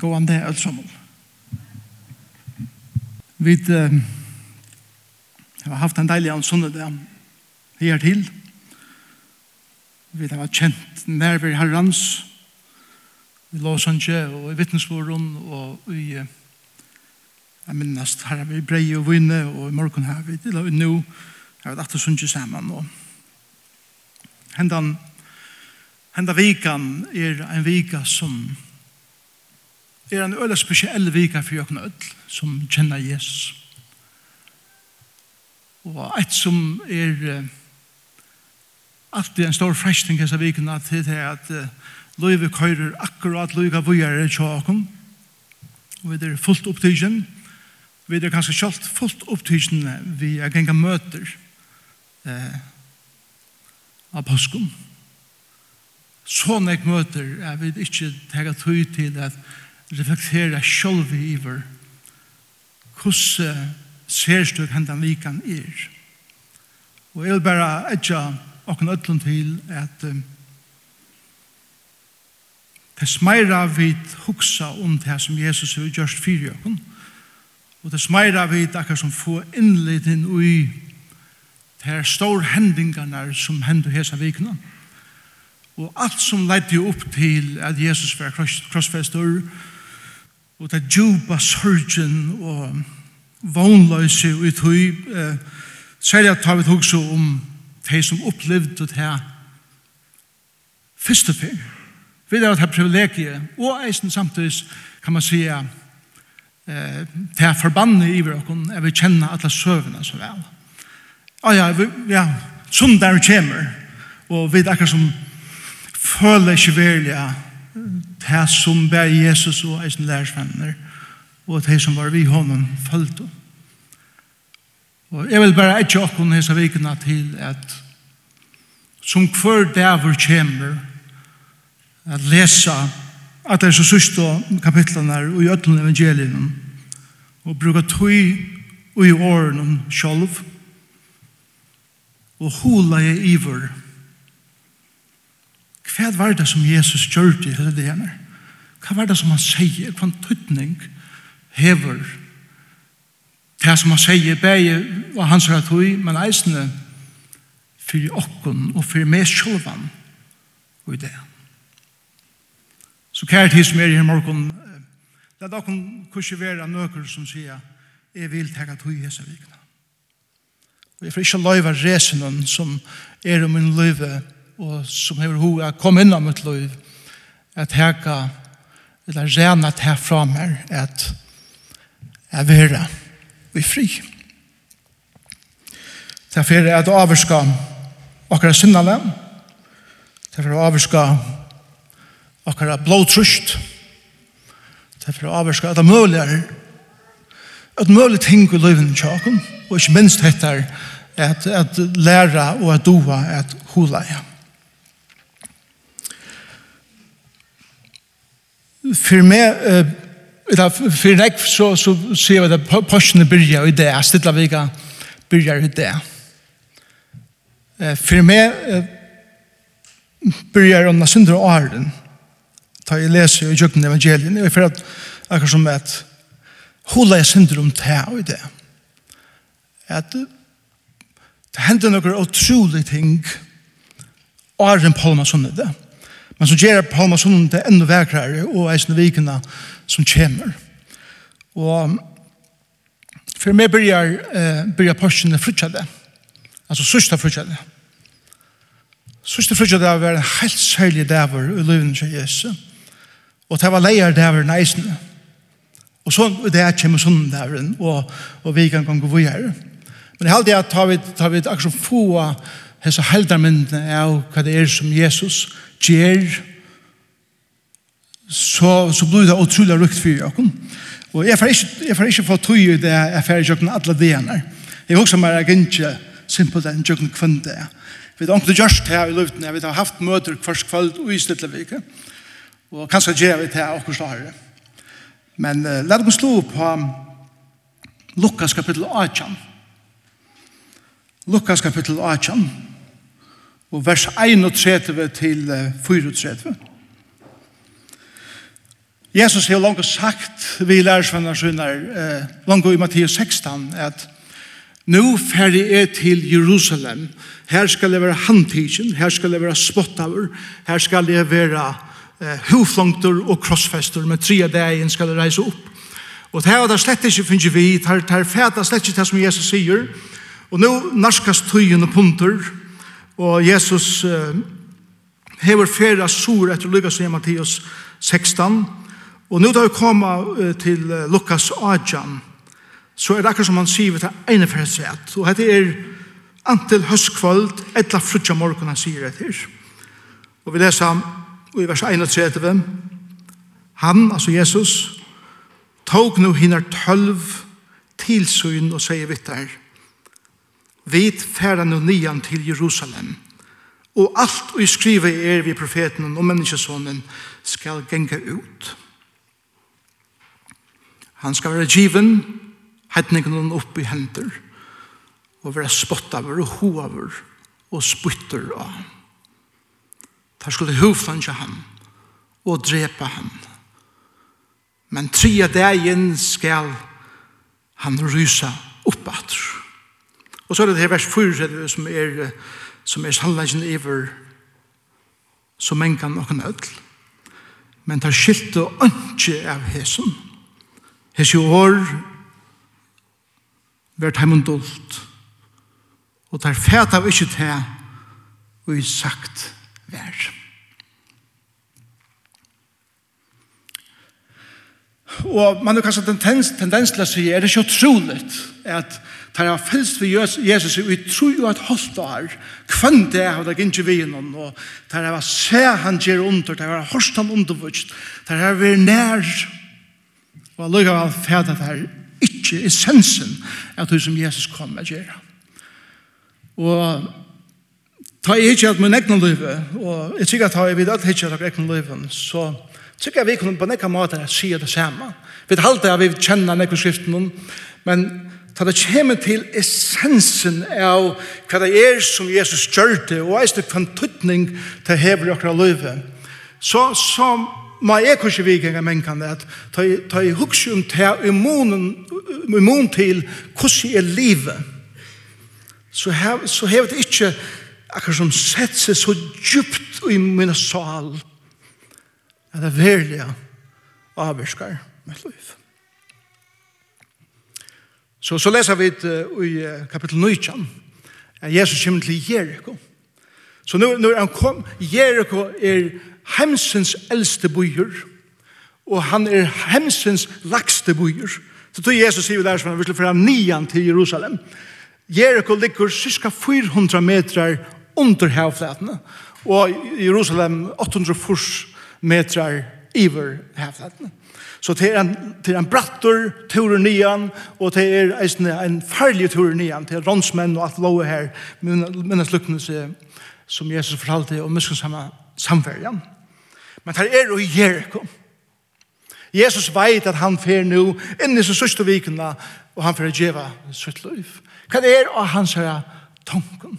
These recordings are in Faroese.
Gåan det alt sammen. Vi uh, har haft en deilig an sånne det her til. Vi har kjent nærvær herrens i Låsandsjø og i vittnesvoren og i uh, Jeg minnes her vi brei og vinne, og i morgen her vi til og nå har vi datter sunnkje sammen. Og hendan, hendan vikan er en vika som er en øyla spesiell vika for jokken ødel som kjenner Jesus. Og et som er alltid en stor fresting hessa viken at det er at løyve køyrer akkurat løyga vujere tjåken og vi er fullt opptidgen vi er kanskje kjalt fullt opptidgen vi er genga møter eh, av påskum sånne møter er vi ikke tega tøy til at reflektera sjálv iver hos serstøk hendan vikan er. Og jeg vil bare etja okken ötlun til at um, Tess meira vit hugsa om det som Jesus har gjørst fyrir okken, og tess meira vit akkar som få innlit inn ui det stor hendingarna som hendu hesa vikna. Og alt som leidde upp til at Jesus var krossfestur, og det djupa sorgen og vognløse og i tøy eh, særlig at vi tog så om de som opplevde det her første fyr vi er det her privilegiet og eisen samtidig kan man sige eh, det her forbannet i hverandre jeg vil kjenne alle søvnene så vel ah, ja, vi, ja, sånn der kommer og vi er akkurat som føler ikke velja det som ber Jesus og eisen lærersvenner, og det som var vi honom følte. Og jeg vil bare ikke åkken hese vikene til at som hver dæver kommer at lesa at det er så sørste kapitlene og i øtlen evangelien og bruka tøy og i årene selv og hula i iver hva var det som Jesus gjør til hele det her Hva var det som han sier? Hva en tøtning hever det som han sier, bæge og hans rett ratoi, men eisene for okkon og for meg sjolvan og i det. Så kjære tid som er i morgen, det er okkon kursi vera nøkker som sier, jeg vil tega tog i hese vikna. Og jeg får ikke løyva resenen som er om min løyve og som hever hoa kom innan mitt løyve at heka eller rena det her fra meg, at jeg vil være vi fri. Derfor er det avvarska akkurat syndene, derfor er det avvarska akkurat blodtrust. derfor er det avvarska at det mulig er at mulig ting i livet tjaken og ikke minst heter at, at læra og at doa at hulaja. for meg, eller for nek, så, så ser vi at porsjene byrja i det, stilla vika byrja i det. For meg, byrja i nasundra åren, ta i leser i jøkken evangelien, og for at akkur som at hula jeg synder om det og det. At det hender noen utrolig ting åren på meg sånn det. det men så gjør Palma palmasunden det enda vekrere og eisende vikene som kommer. Og for meg begynner eh, begynner porsjene frutjade, altså sørste frutjade. Sørste frutjade var en helt særlig dæver i livet til Jesus, og det var leier dæver i eisende. Og så er det kommer sånn dæveren, og, og vi kan gå videre. Men jeg halte at tar vi, tar vi akkurat få hessa heldarmyndene av hva det er som Jesus gjør, så, så blir det utrolig rukt for dere. Og jeg får ikke, jeg får ikke få tog i det jeg får ikke noen alle dene. Jeg husker meg at jeg ikke simpelt enn ikke kvann det. Vi har ikke gjort det her i luften. Vi har haft møter først kveld og i Stittlevike. Og kanskje gjør vi det her akkurat slagere. Men uh, la dere slå på Lukas kapittel 18. Lukas kapitel 18, og vers 31 til 34. Jesus har langt sagt, vi lærersvenner sønner, eh, langt i Mattias 16, at «Nå ferdig er til Jerusalem, her skal det være handtidsen, her skal det være spottaver, her skal det være eh, huflongter og krossfester, men tre dagen skal det reise opp. Og det her var det slett ikke finner vi, det er fæta slett ikke det som Jesus sier, Og nå narskast tøyen og punter, og Jesus eh, hever færa sur etter Lukas i Matteus 16, og nå da vi kommer til Lukas 18, så er det akkurat som han sier vi tar ene sett. og dette er antil høstkvöld, etla frutja morgon han sier etter. Og vi leser i vers 31, han, altså Jesus, tog nu hinner tølv tilsyn og sier vittar, vit færa nu nian til Jerusalem. Og alt og skrive er vi profeten og menneskesonen skal genga ut. Han skal være given, heitningen opp i hender, og være spottaver og hoaver og spytter av. Der skulle huflange han og drepa han. Men tria dagen skal han rysa oppatter. Og så er det her vers 4 som er, som er sannleggen iver som mengan og nødl. Men det er skilt og ønske av hesen. Hese år vært heimen dolt. Og tar fæt av ikke til og i sagt vær. Og man har kanskje tendens, tendens til å si, er det ikke utroligt at tar jeg fylst vi Jesus i tro jo at holdt år, kvann det av det ikke vi innom, og tar jeg se han gjør under, tar han hørst han undervist, tar jeg vi nær, og han lukker av det her, ikke essensen av det som Jesus kom med gjøre. Og ta i ikke at min egnet løyve, og jeg sikker at ta i vidt at ikke at egnet løyve, så tykker jeg vi kunne på nekka måte si det samme. Vi talte at vi kjenner nekka skriften, men Ta det kommer til essensen av hva det er som Jesus gjør det, og eisne hva tøtning til hever i okra løyve. Så, så ma er kanskje vikinga mennkane at ta, ta i hukse om ta immunen, immun til hvordan er livet. Så, hev, så hever det ikke akkurat som sett seg så djupt i mina sal at det verlige avvirskar mitt liv. Så, så leser vi uh, i uh, kapitel at Jesus kommer til Jericho. Så nu, når han kom, Jericho er hemsens eldste byer, og han er hemsens lagste byer. Så tog Jesus sier vi der som han vil fra nian til Jerusalem. Jericho ligger cirka 400 meter under havflatene, og Jerusalem 800 meter iver havflatene. Så det er en, det er en brattor tur nian, og det er en, en farlig tur nian, til rånsmenn og alt lov her, minnes lukkene som Jesus fortalte om muskelsamme samverjan. Men det er jo i Jericho. Jesus veit at han fer nu inn i sin sørste vikene, og han fer djeva sitt liv. Hva det er av hans her tanken?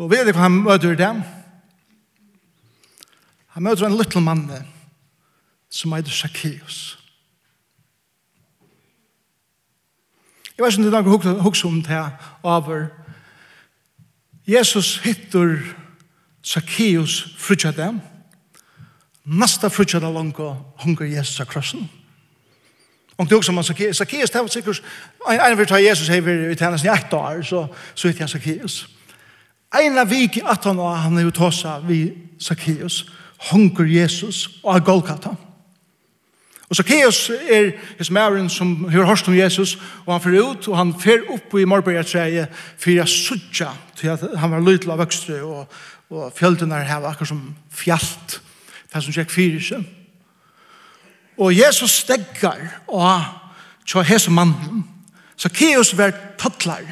Og vet du hva han møter dem? Han møter en liten mann som heter Zacchaeus. Jeg vet ikke om det er noen hukse om det over. Jesus hittar Zacchaeus frutja dem. Nasta frutja dem langt hunger Jesus av krossen. Og det er også man Zacchaeus. Zacchaeus, det var sikkert, en av tar Jesus hever i tjenesten i ett år, så, så hitt jeg Zacchaeus. En av vik i 18 år, han er jo tåsa vi Zacchaeus. Zacchaeus hongur Jesus og av Golgata. Og så Keos er his mæren som hører hørst om Jesus, og han fyrir ut, og han fer opp i morbergertreie fyrir a sutja, til at han var lydla vøkstre, og, og fjöldene her akkur som fjallt, det som tjekk fyrir seg. Og Jesus steggar, og tja hese mannen, så Keos var tattlar,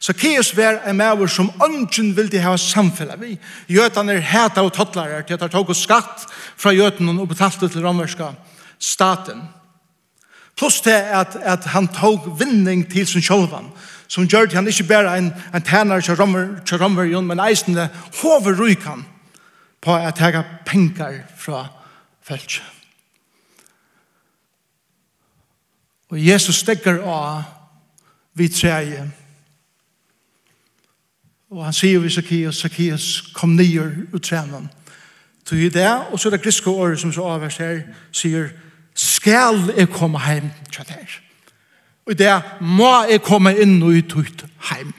Zacchaeus var en maver som ønsken ville ha samfunnet vi. Gjøtene er heta og tottlærer til at han tog skatt fra gjøtene og betalte til romerska staten. Plus det at, at han tog vinning til sin sjolvan, som gjør det han ikke bare en, en tænare til romer, til romer men eisende hoverrykan på at tega penger fra feltje. Og Jesus stegger av vi treje, Og han sier vi Zacchaeus, Zacchaeus, kom nyer ut trenen. Så i det, og så er det griske året som så avhørs her, sier, skal jeg komme hjem til deg? Og i det, må jeg komme inn og ut ut hjem.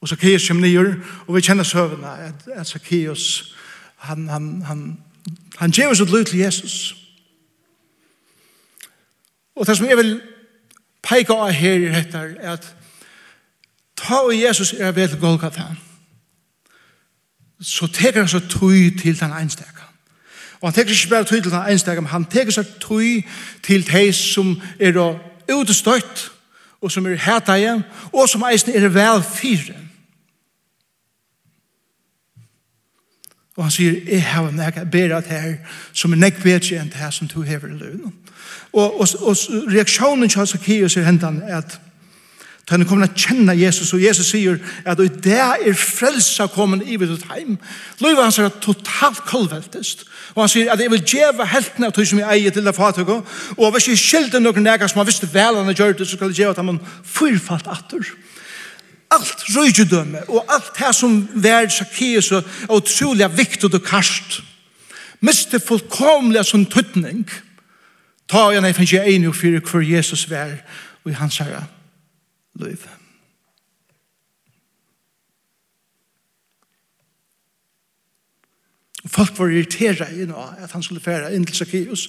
Og Zacchaeus kom nyer, og vi kjenner søvnene, at, at Zacchaeus, han, han, han, han gjør oss et lyd til Jesus. Og det som jeg vil peke av her, i dette, er at Ta og Jesus er vel Golgata. Så teker han så tøy til den einstega. Og han teker ikke bare tøy til den einstega, men han teker så tøy til de som er utestøyt, og som er hæteie, og som eisen er vel fyre. Og han sier, jeg har en ega berat her, som er nek bedre enn det her som du hever i løn. Og, og, og reaksjonen til Zacchaeus er hentan at Da han kommer til å kjenne Jesus, og Jesus sier at i det er frelsa kommet i vidt heim. Løyva hans er totalt kolveltest. Og han sier at jeg vil djeva heltene av tog som jeg eier til det fatøk, og hvis jeg skilder noen nega som han visste vel han har gjort det, så skal jeg djeva at han fyrfalt atter. Alt røygedømme, og alt det som vær sakkies og utrolig viktig og karst, miste fullkomlig som tøtning, ta igjen jeg finnes jeg enig for hver Jesus vær, og i hans herre liv. Folk var irritera i nå at han skulle fære inn til Zacchaeus,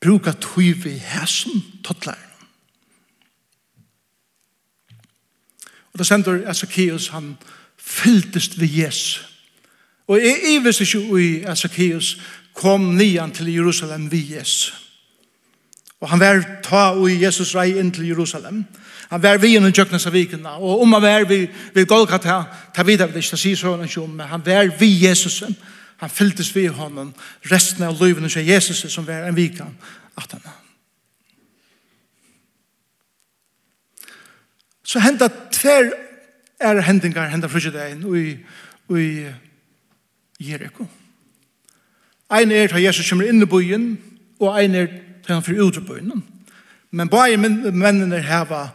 bruka tøyv i hæsen, tottlærene. Og da sender jeg Zacchaeus, han fylltest ved Jesus. Og jeg, jeg visste ikke ui at Zacchaeus kom nian til Jerusalem ved Jesus. Og han var ta ui Jesus rei inn til Jerusalem. Han var vi innan tjöknas av vikena. Og om han var vi vid Golgata, ta vidare vi det, ta sig sådana tjom, men han var vi Jesus. Han fylltes vi honom. Resten av livet så Jesus som var en vikan. Att han Så henda tver er hendingar henda frugedegin i, i Jericho. Ein er til Jesus kommer inn i byen, og ein er til han fyrir utrubøyen. Men bare mennene hava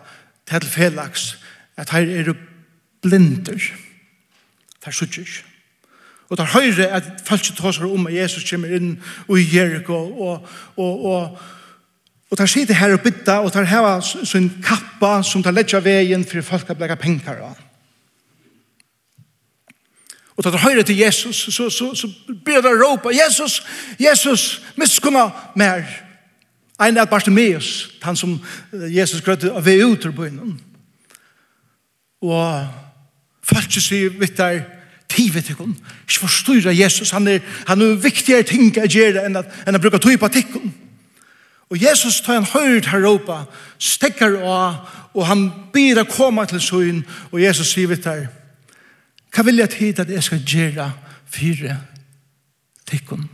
til felaks at her er blinder. Det er ikke. Og der høyre at falske tåser om at Jesus kommer inn og i Jericho og, og, og, og der sitter her og bytta og der heva sin kappa som der ledger veien for folk å blega penger av. Og der høyre til Jesus så, så, så, så blir å råpe, Jesus, Jesus, miskunna mer. Jesus, Ein er Bartimeus, han som Jesus grøtte av vei ut ur bøynen. Og folk ikke sier vet du, tivet ikon. Ikke forstyrre Jesus, han er, han er viktigere ting å gjøre enn at, enn å bruke tog på tikkon. Og Jesus tar en høyre til Europa, stekker av, og han byr å komme til søyn, og Jesus sier vet du, hva vil jeg tid at jeg skal gjøre fire tikkon?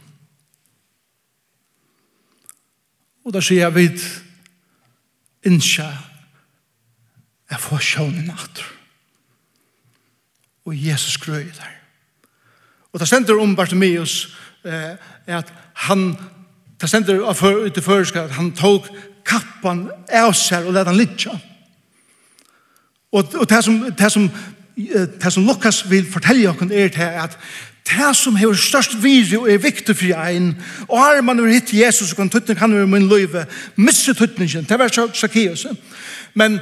Og da sier jeg vidt innskja jeg får sjøen i natt. Og Jesus grøy der. Og det stender om Bartimeus eh, at han det stender ut i føreska at han tok kappan av seg og lette han litt Og, og det som, det som, det som Lukas vil fortelle oss er til at det som har størst viri og er viktig for en, og har man over hitt Jesus og kan tøtning han over min løyve, misse tøtningen, det var Zacchaeus. Men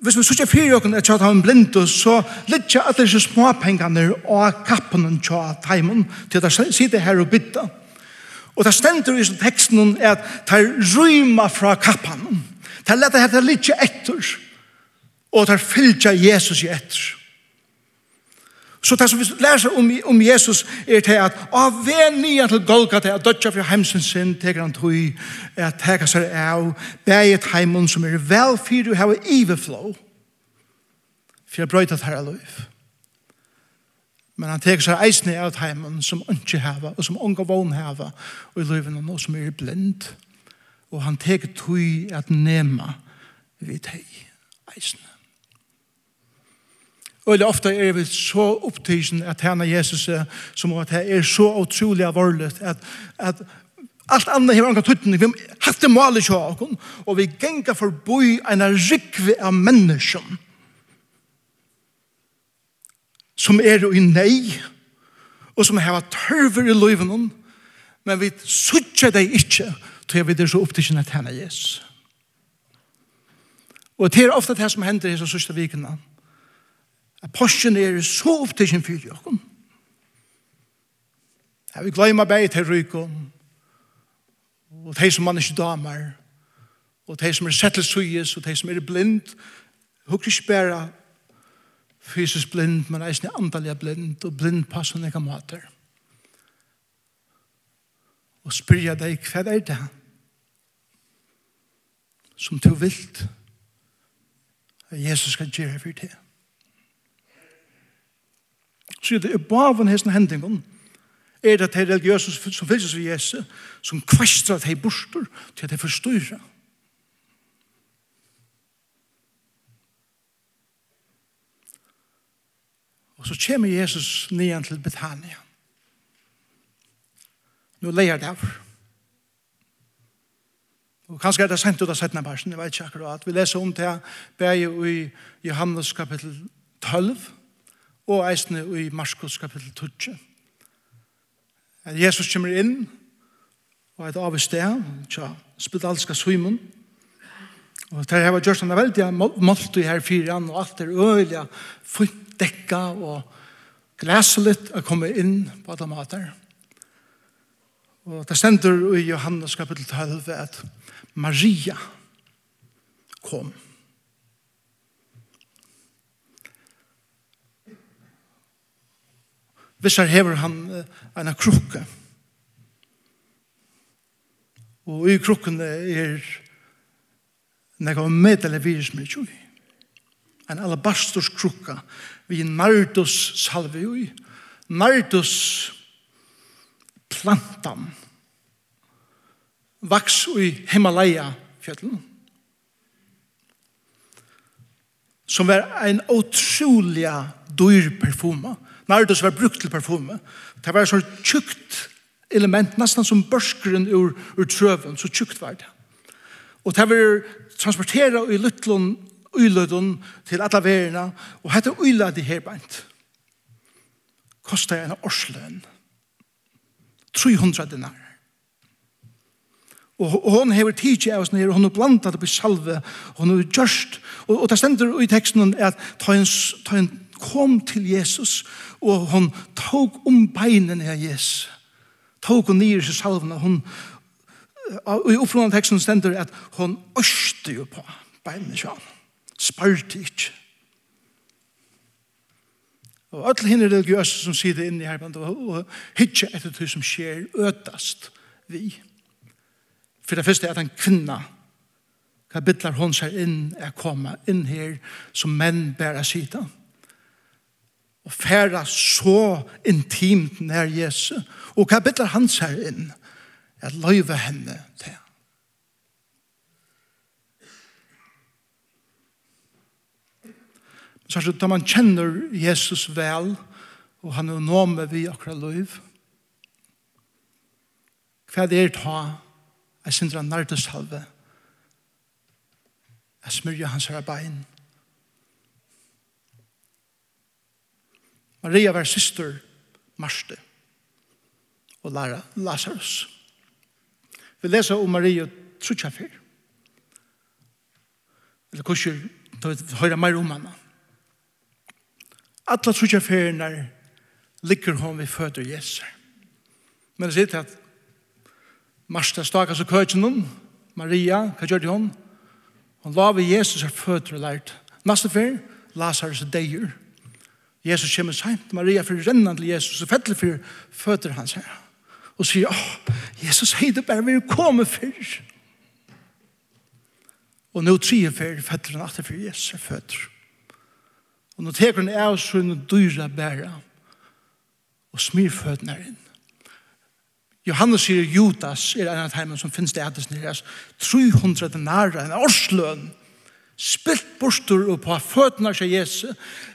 hvis vi sørger fyrir okken er tjata han blind, så litt at det er småpengene og kappen tja teimen, til å sitte her og bytta. Og det stender i teksten er at det ryma fra kappen. Det er lett at det er litt etter, og det er fyllt Jesus i etter. Så det som vi læser om, om Jesus er til at av ven nye til Golgata at dødja fra heimsen sin teker han tog at teka seg av beget heimen som er vel fyrir og hava iveflå for jeg brøyta her løyf. Men han teker seg eisne av heimen som ikke hava og som unga vogn hava og i løyven og som er blind og han teker tog at nema vid hei eisne. Og ofte er vi så opptidsen at henne Jesus er, som at det er så utrolig alvorlig at, at Alt annet har anka tuttning, vi har hatt det målet til akon, og vi genga forboi en rikve av menneskjum som er i nei, og som har tørver i løyven, men vi sutter det ikke til vi er så opptidsen at henne Jesus. Og det er ofte det som hender i så sørste vikene, at posten er så opptidsen for jokken. Jeg vil glemme bare til rykken, og de som man ikke damer, og de som er settelsøyes, og de som er blind, hukker ikke bare fysisk blind, men eisen er andelig blind, og blind passer ikke måter. Og spyr jeg deg, hva er det? Som du vilt, at Jesus skal gjøre for det. Så det er bare i hesten hendingen, er det at de religiøse som fylses ved Jesus, som kvestrer at de borster til at de forstyrrer. Og så kommer Jesus nyan til Betania. Nå leier det av. Og kanskje er det sent ut av 17. versen, jeg vet ikke akkurat. Vi leser om det her, i Johannes kapittel 12, og eisne i Marskos kapittel 12. At Jesus kommer inn og et av sted, tja, spedalska Simon, og det her var gjørst han er veldig målt i her fire an, og alt er øyelig, fint dekka og glæse litt å komme inn på alle mater. Og det stender i Johannes kapittel 12 at Maria kom. Maria Hvis her hever han en krukke. Og i krukken er nekka medelig virus med tjoi. En alabastors krukka vi nardus salve ui. Nardus plantan vaks ui Himalaya fjallen. Som var en otroliga dyr perfuma. Nardus var brukt til parfume. Det var så tjukt element, nesten som børskeren ur, ur trøven, så tjukt var det. Og det var transporteret i Lutlund, uilødun til alla verina, og hette uiladi herbeint. Kostet en årsløn. 300 dinar. Og, og hon hever tidsi av oss nere, hon er blandat oppi salve, hon er gjørst, og, og det stender i teksten at ta en, ta en kom til Jesus, og hon tog om beinene av Jesus. Tog hun nyer seg salvene, hun og i oppfrånene teksten stender at hon øste jo på beinene av ham. Sparte ikke. Og alle henne religiøse som sier det inne i her, og hitje etter det som skjer øtast vi. For det første er at en kvinna hva bittlar hon seg inn er komma inn her som menn bæra sida og færa så intimt nær Jesu. Og hva bitter han seg inn? Jeg løyve henne til. Så er da man kjenner Jesus vel, og han er nå med vi akkurat løyv. Hva er det ta? Jeg synder han nærteshalve. Jeg smyrja hans her bein. Maria var syster Marste og Lara, Lazarus. Vi leser om Maria trutja fyr. Eller kurser, da vi høyre mer om henne. Alla trutja fyrirna ligger hon vi føder Jesu. Men det sier til at Marsta stakas og køtjen hon, Maria, hva gjør det hon? Hon la ved Jesus er føder og lært. Neste fyr, Lazarus deier. Jesus kommer sent, Maria fyrir rennan til Jesus, og fettelig fyrir føtter hans her. Og sier, åh, Jesus hei det bare vil komme fyrir. Og nå trier fyrir fettelig natt fyrir Jesus føtter. Og nå teker han av sin dyra bæra, og smyr føttene her inn. Johannes sier Judas er en av heimen som finnes det etter sin 300 denarer, en årsløn, spilt bostur og på føtene av Jesu.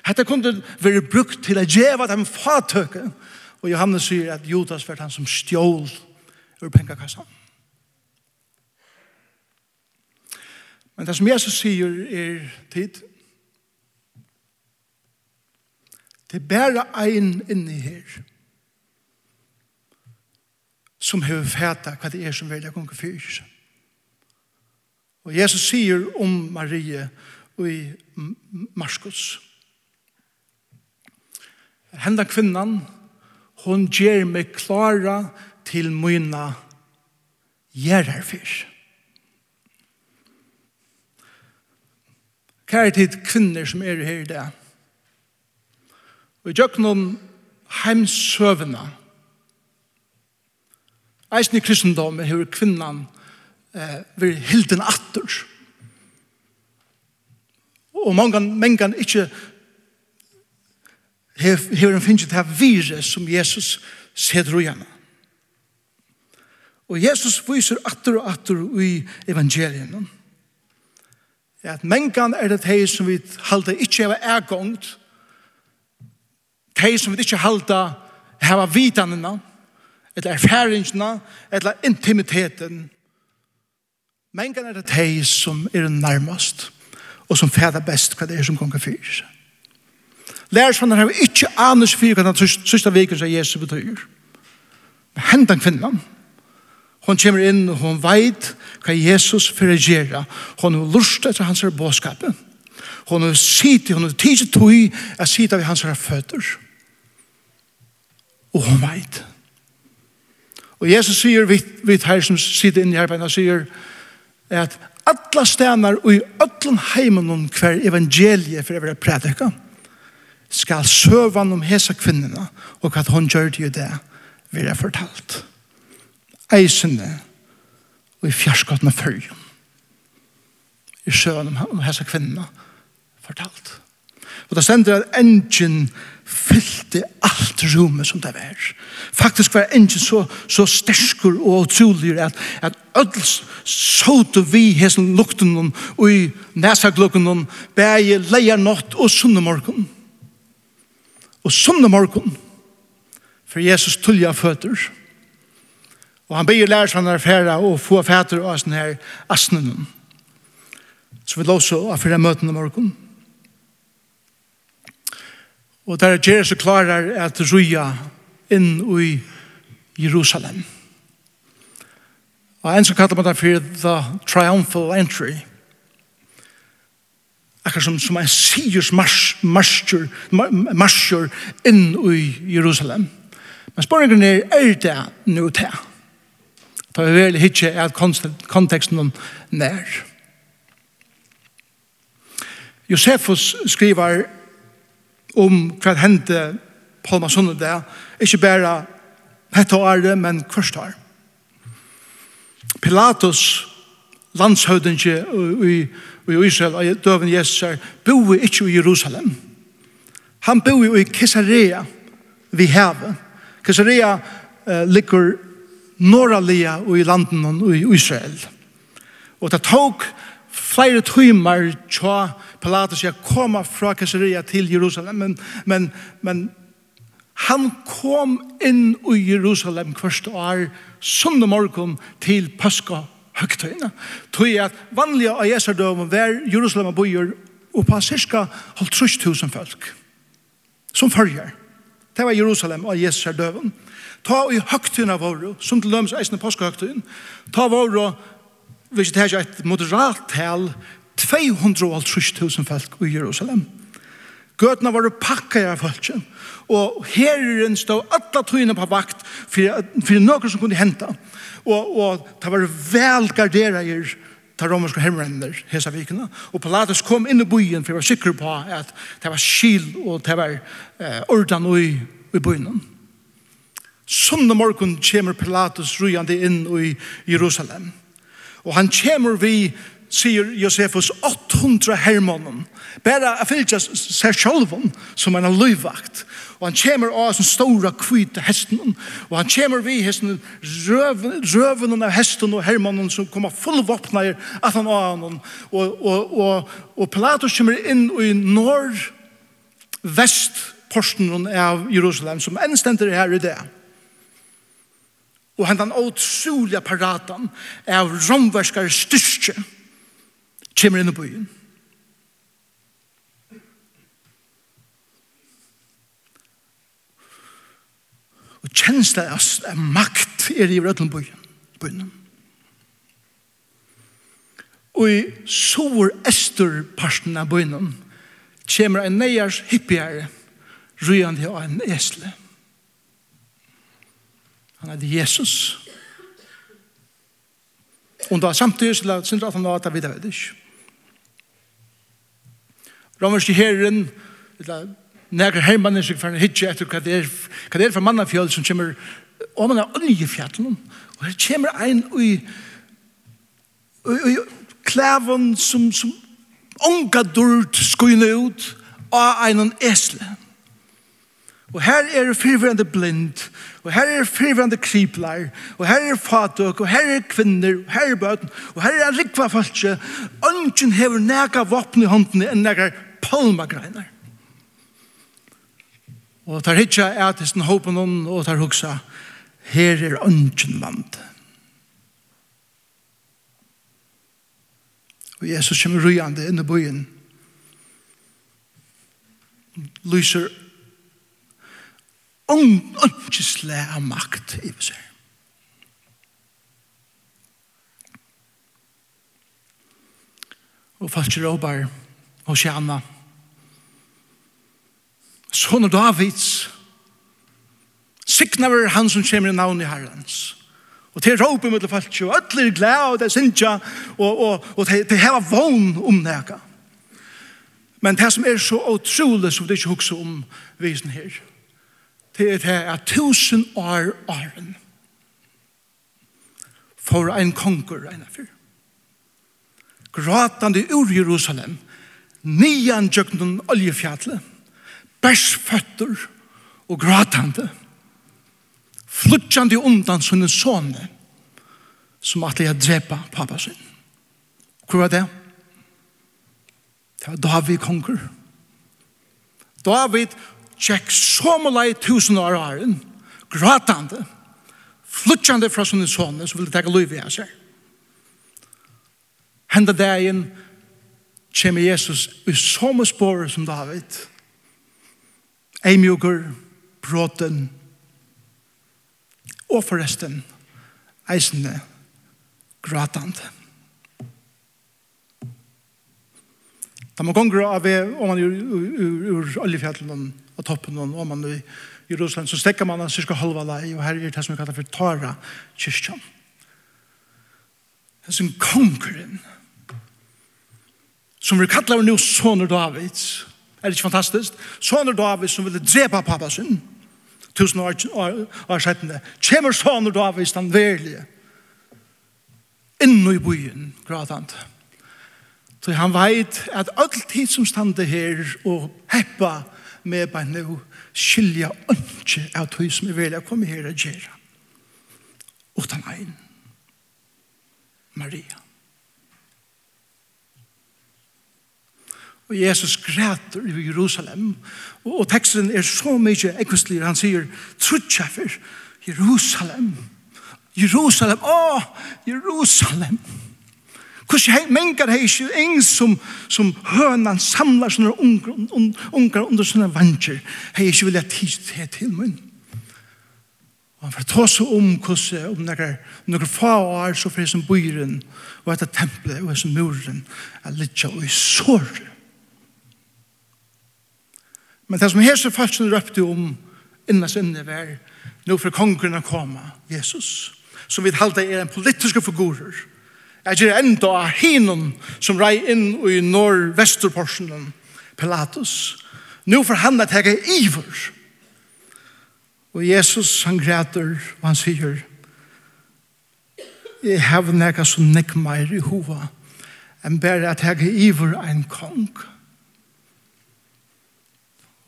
Hette kunne være brukt til å gjøre dem fatøke. Og Johannes sier at Judas var han som stjål ur pengakassan. Men det som Jesus sier er tid. Det er bare ein inni her som har fæta hva det er som vil jeg kunne seg Og Jesus sier om Marie og i Marskos. Henda kvinnan, hon gjer meg klara til mina gjerrarfyr. Kære tid kvinner som er her i det. Og i djøknon heimsøvna. Eisen i kristendommen hever kvinnan kvinnan eh, vi hilden atter. Og mange mengan ikke hever en finnes det vire som Jesus seder og. Og Jesus viser atter og atter i evangelien. At mengan er det hei som vi halda ikke heva ergongt, hei som vi ikke halda hava vitanina, eller erfaringina, eller intimiteten, Men kan er det de som er nærmast og som fæder best hva det er som gonger fyrir. Lærersvannar har ikke anus fyrir hva den sista viken som Jesus betyr. Men hendan kvinnan, hon kommer inn og hon veit hva Jesus fyrir gjerra. Hon har lust etter hans her båskapet. Hon har sitt, hon har tidsi tui a sitt av hans her føtter. Og hon veit. Og Jesus sier, vi, vi tar som sitter inn i arbeidene, sier, sier, at alla stenar og i öllum heimen hver evangelie for å prædika skal søvan om hesa kvinnina og at hon gjør det jo det vil jeg fortalt. Eisende og i fjerskottene følgen i søvan om hesa kvinnina fortalt. Og det stender at engine fyllte alt rommet som det var. Faktisk var ingen så, så sterskur og utrolig at, at öll såte vi hesen lukten og i næsaglukken og bæge leier natt og sunnumorgon. Og sunnumorgon for Jesus tullja føtter og han blir lærer sånn færa og få fæter av sånne her asnen. Så vi låser av fyrre møtene morgon. Og der er Jesus klarer at ruja inn i Jerusalem. Og en som kallar man det for the triumphal entry. Akkur som, som en sigurs marsjer, marsjer inn i Jerusalem. Men spørringen er, er det nå til? For vi vil hitje at konteksten nær. Josefus skriver om hva hendte Palma Sunne der. ikke bare hette året, men kvørst her. Pilatus, landshøvdinge i, i Israel, og døven Jesus, bor ikke i Jerusalem. Han bor i Caesarea, vi havet. Caesarea eh, ligger norralia i landen i Israel. Og det tok flere timer til Pilatus sier, koma fra Caesarea til Jerusalem, men, men, men han kom inn i Jerusalem kvørst år, sunde morgen til Pøska høgtøyene. Tog at vanlige av Jesu døven var Jerusalem og bøyer og på cirka 50.000 folk som følger. Det var Jerusalem og Jesu døven. Ta i høgtøyene våre, som til dømes eisende påskehøgtøyene, ta våre, hvis det er ikke et moderat tal, 250.000 folk i Jerusalem. Gøtene var pakket av folk. Og herren stod alle tøyene på vakt for, for noe som kunne hente. Og, og det var velgarderet i ta romerske hemrenner hesa vikene. Og Pilatus kom inn i byen for å være sikker på at det var skil og det var eh, ordan i, i byen. Sunne morgen kommer Pilatus rujande inn i Jerusalem. Og han kommer vi sier Josefus 800 hermånen, bare er fyllt seg selv som en løyvakt. Og han kommer av sin store kvite hesten, og han kommer vi hesten, røven, røven av hesten og hermånen som kommer fullvåpnet at han av han. Og, og, og, og Pilatus kommer inn i nord-vest porsen av Jerusalem som enn stender her i det. Og hentan åtsoliga paratan av romverskar styrke kommer inn i byen. Og kjennes kjensla av makt er i rødlen byen. Og i sår ester parten av byen kommer en neiers hippiere røyende av en esle. Han er Jesus. Og da samtidig så lagt sin at han var at han videre det ikke romerske herren, nekker hermannen som en hitje etter hva det er, hva det er for mannafjøl som kommer om man er oljefjallen, og her kommer en ui, ui, ui klæven som, som unga durt skuyne ut av en esle. Og her er fyrverande blind, og her er fyrverande kriplar, og her er fatøk, og her er kvinner, og her er bøten, og her er rikva falskje. Ønsken hever nega vopn i hånden enn nega palmagreinar. Og tar hitja ætisen håpen hon, og tar hugsa, her er ønsken vand. Og Jesus kommer rujande inn i byen. Lyser ønskesle av makt i seg. Og falsk råbar, og Hosianna. Sånne Davids. Sikna var han som kommer i navn i herrens. Og til råpe mot folk, og alle er glede, og det er sinja, og, og, og til det hever vogn om nega. Men det som er så utrolig som det ikke hukse om visen her, det er det er tusen år åren for en konger, en av fyr. Gratande ur Jerusalem, nian djøknen oljefjallet, bærsføtter og gratande, fluttjande undan sunne sånne, som at jeg drepa pappa sin. Hvor var det? Det var David konger. David tjekk somalai tusen år åren, gratande, fluttjande fra sunne sånne, som ville teka løyve av seg. Henda dagen, kommer Jesus i samme spår som David. Eimjuker, bråten, og forresten, eisende, gratande. Da man gonger av ved, om man ur, ur, ur og toppen, om man i Jerusalem, så stekker man cirka halva lei, og her er det som vi kallar for Tara kyrkjan. Det er som kongeren, som vi kallar nu Soner Davids. Er det ikke fantastisk? Soner Davids som ville drepa pappa sin. Tusen år, år, år settende. Kjemmer Soner Davids den verlige. Inno i byen, gradant. Så han veit at all tid som stande her og heppa med bare nå skilja ønske av tog som er velja komme her og gjøre. Utan ein. Maria. Maria. Og Jesus græter i Jerusalem. Og, og teksten er så mye ekvistlig. Han sier, trutskjeffer, Jerusalem. Jerusalem, å, Jerusalem. Hvordan mengar hei ikke eng som, som hønan samlar sånne unger, un, unger under sånne vanger. Hei ikke vilja tid til til min. Og han får ta seg om hvordan om noen, noen få år så fyrir som byren og etter tempelet og etter muren er litt av i sår. Men det som hese falsen røpte om innas inne var nå for kongren å komme, Jesus, som vi halte er en politiske figurer. Jeg gjør enda av hinen som rei inn i nord-vesterporsen Pilatus. Nå for han at jeg er iver. Og Jesus han græter og han sier Jeg har nekka som nekk meir i hova enn bare at jeg er iver en kong.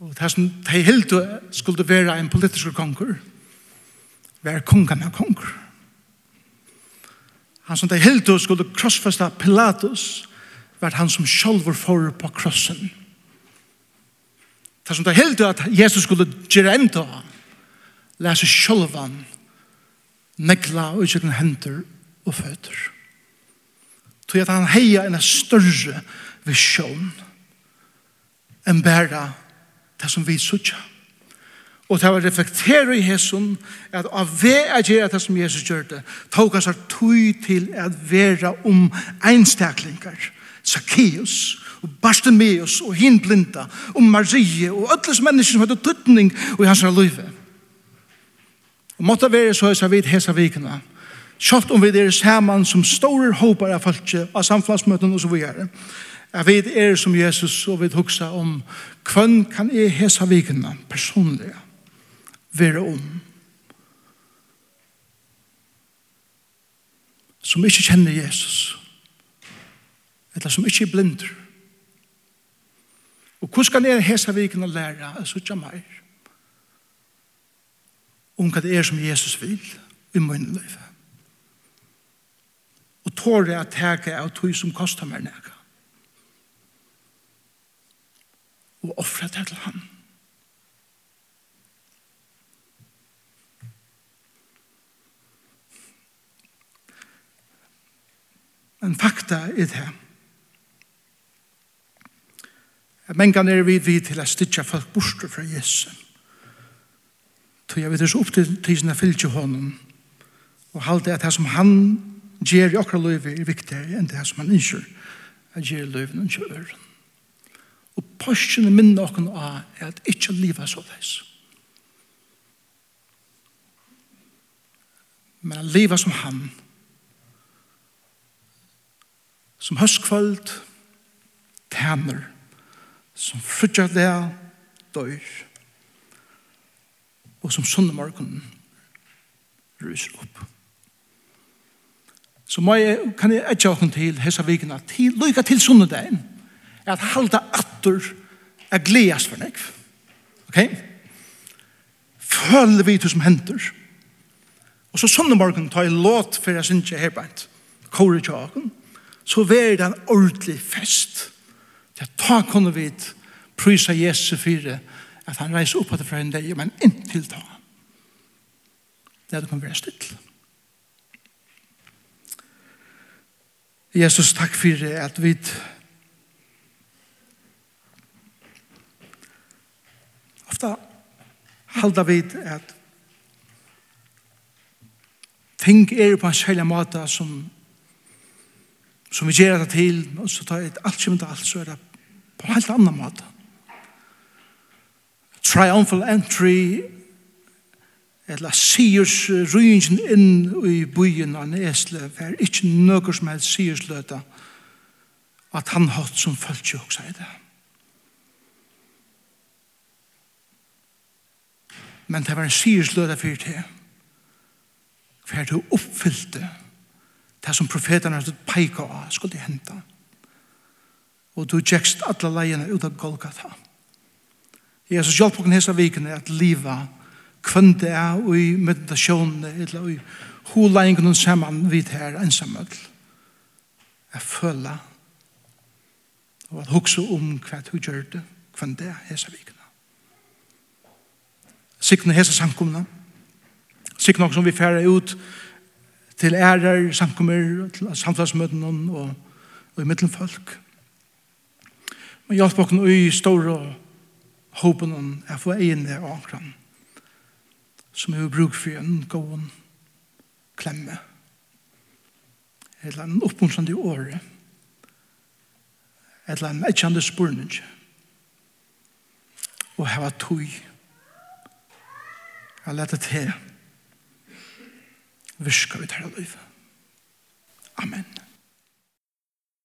Og det som de helt skulle være en politisk konger, var kongen av konger. Han som de helt skulle krossfeste Pilatus, var han som sjálfur for på krossen. Det som de helt at Jesus skulle gjøre enda, lese sjálfan, negla og utsikten hender og føtter. Tog at han heia en større visjon enn bæra det som vi sutja. Og det var reflektere i hesson at av ved å gjøre det som Jesus gjør det, tog han seg tog til å være om einstaklingar, Zacchaeus, og Bartimeus, og hin blinda, og Marie, og ødles mennesker som hadde tuttning i hans løyve. Og måtte være så jeg vidt hesa vikene, Kjøpt om vi er sammen som store håpar av folk av samfunnsmøtene og så videre. Jeg vet er som Jesus, og vi huksa om hvem kan jeg hesa vikene personlig være om. Som ikke kjenner Jesus. Eller som ikke er blinder. Og hvordan kan jeg hesa vikene lære at sutja meir? Om hva det er som Jesus vil i min liv. Og tåre at teka av tog som kostar meg nek og offre det til ham. Men fakta er det. At Mengan er vi vid til å stitja folk borster fra Jesu. Så jeg vet det så opp til tisen jeg fyllt honom og halte at det som han gjør i okra løyve er viktigere enn det som han innskjør at gjør i løyven og kjøren. Og påskjene minne okken av er at ikke livet er så leis. Men at livet som han, som høstkvöld, tæner, som frutjar det, døyr, og som søndemorgen ryser opp. Så må jeg, kan jeg etja okken til hessa vikina, til, lykke til søndagen, at halda at atter er gledes for nekv. Ok? Føler vi til som henter. Og så sånne morgen tar jeg låt for jeg synes jeg er beint. Kåre tjaken. Så er det en ordentlig fest. Det ta kunne vi prysa Jesus fyre at han reiser opp etter fra en dag, men inntil ta. Det er det kan være stilt. Jesus, takk for at vi Ofta halda vid at ting er på en særlig måte som som vi gjør det til, og så tar et alt kjent alt, så er det på en helt annen måte. Triumphal entry, eller siers rynjen inn i byen av Nesle, for ikke noe som helst siers løte, at han hatt som følt jo også i det. men det var en syrsløda for det. For det oppfyllte det som profeterne hadde peiket av, skulle det hente. Og du tjekst alle leiene ut av Golgata. Jesus hjelp okken hese vikene at liva kvønde er og i meditasjonene eller i holeingen sammen vidt her ensamhet. Jeg føler og at hukse om hva du gjør det kvønde er hese vikene. Sikne hesa samkomna. Sikne som vi færa ut til ærer, samkommer, til samfunnsmøtene og, og i middelen folk. Men hjelp okken i store håpen er for egne og akkurat som er bruk for en god klemme eller en oppmuntrande åre eller en etkjande spurning og heva tog Jeg lette til virka vi tar liv. Amen.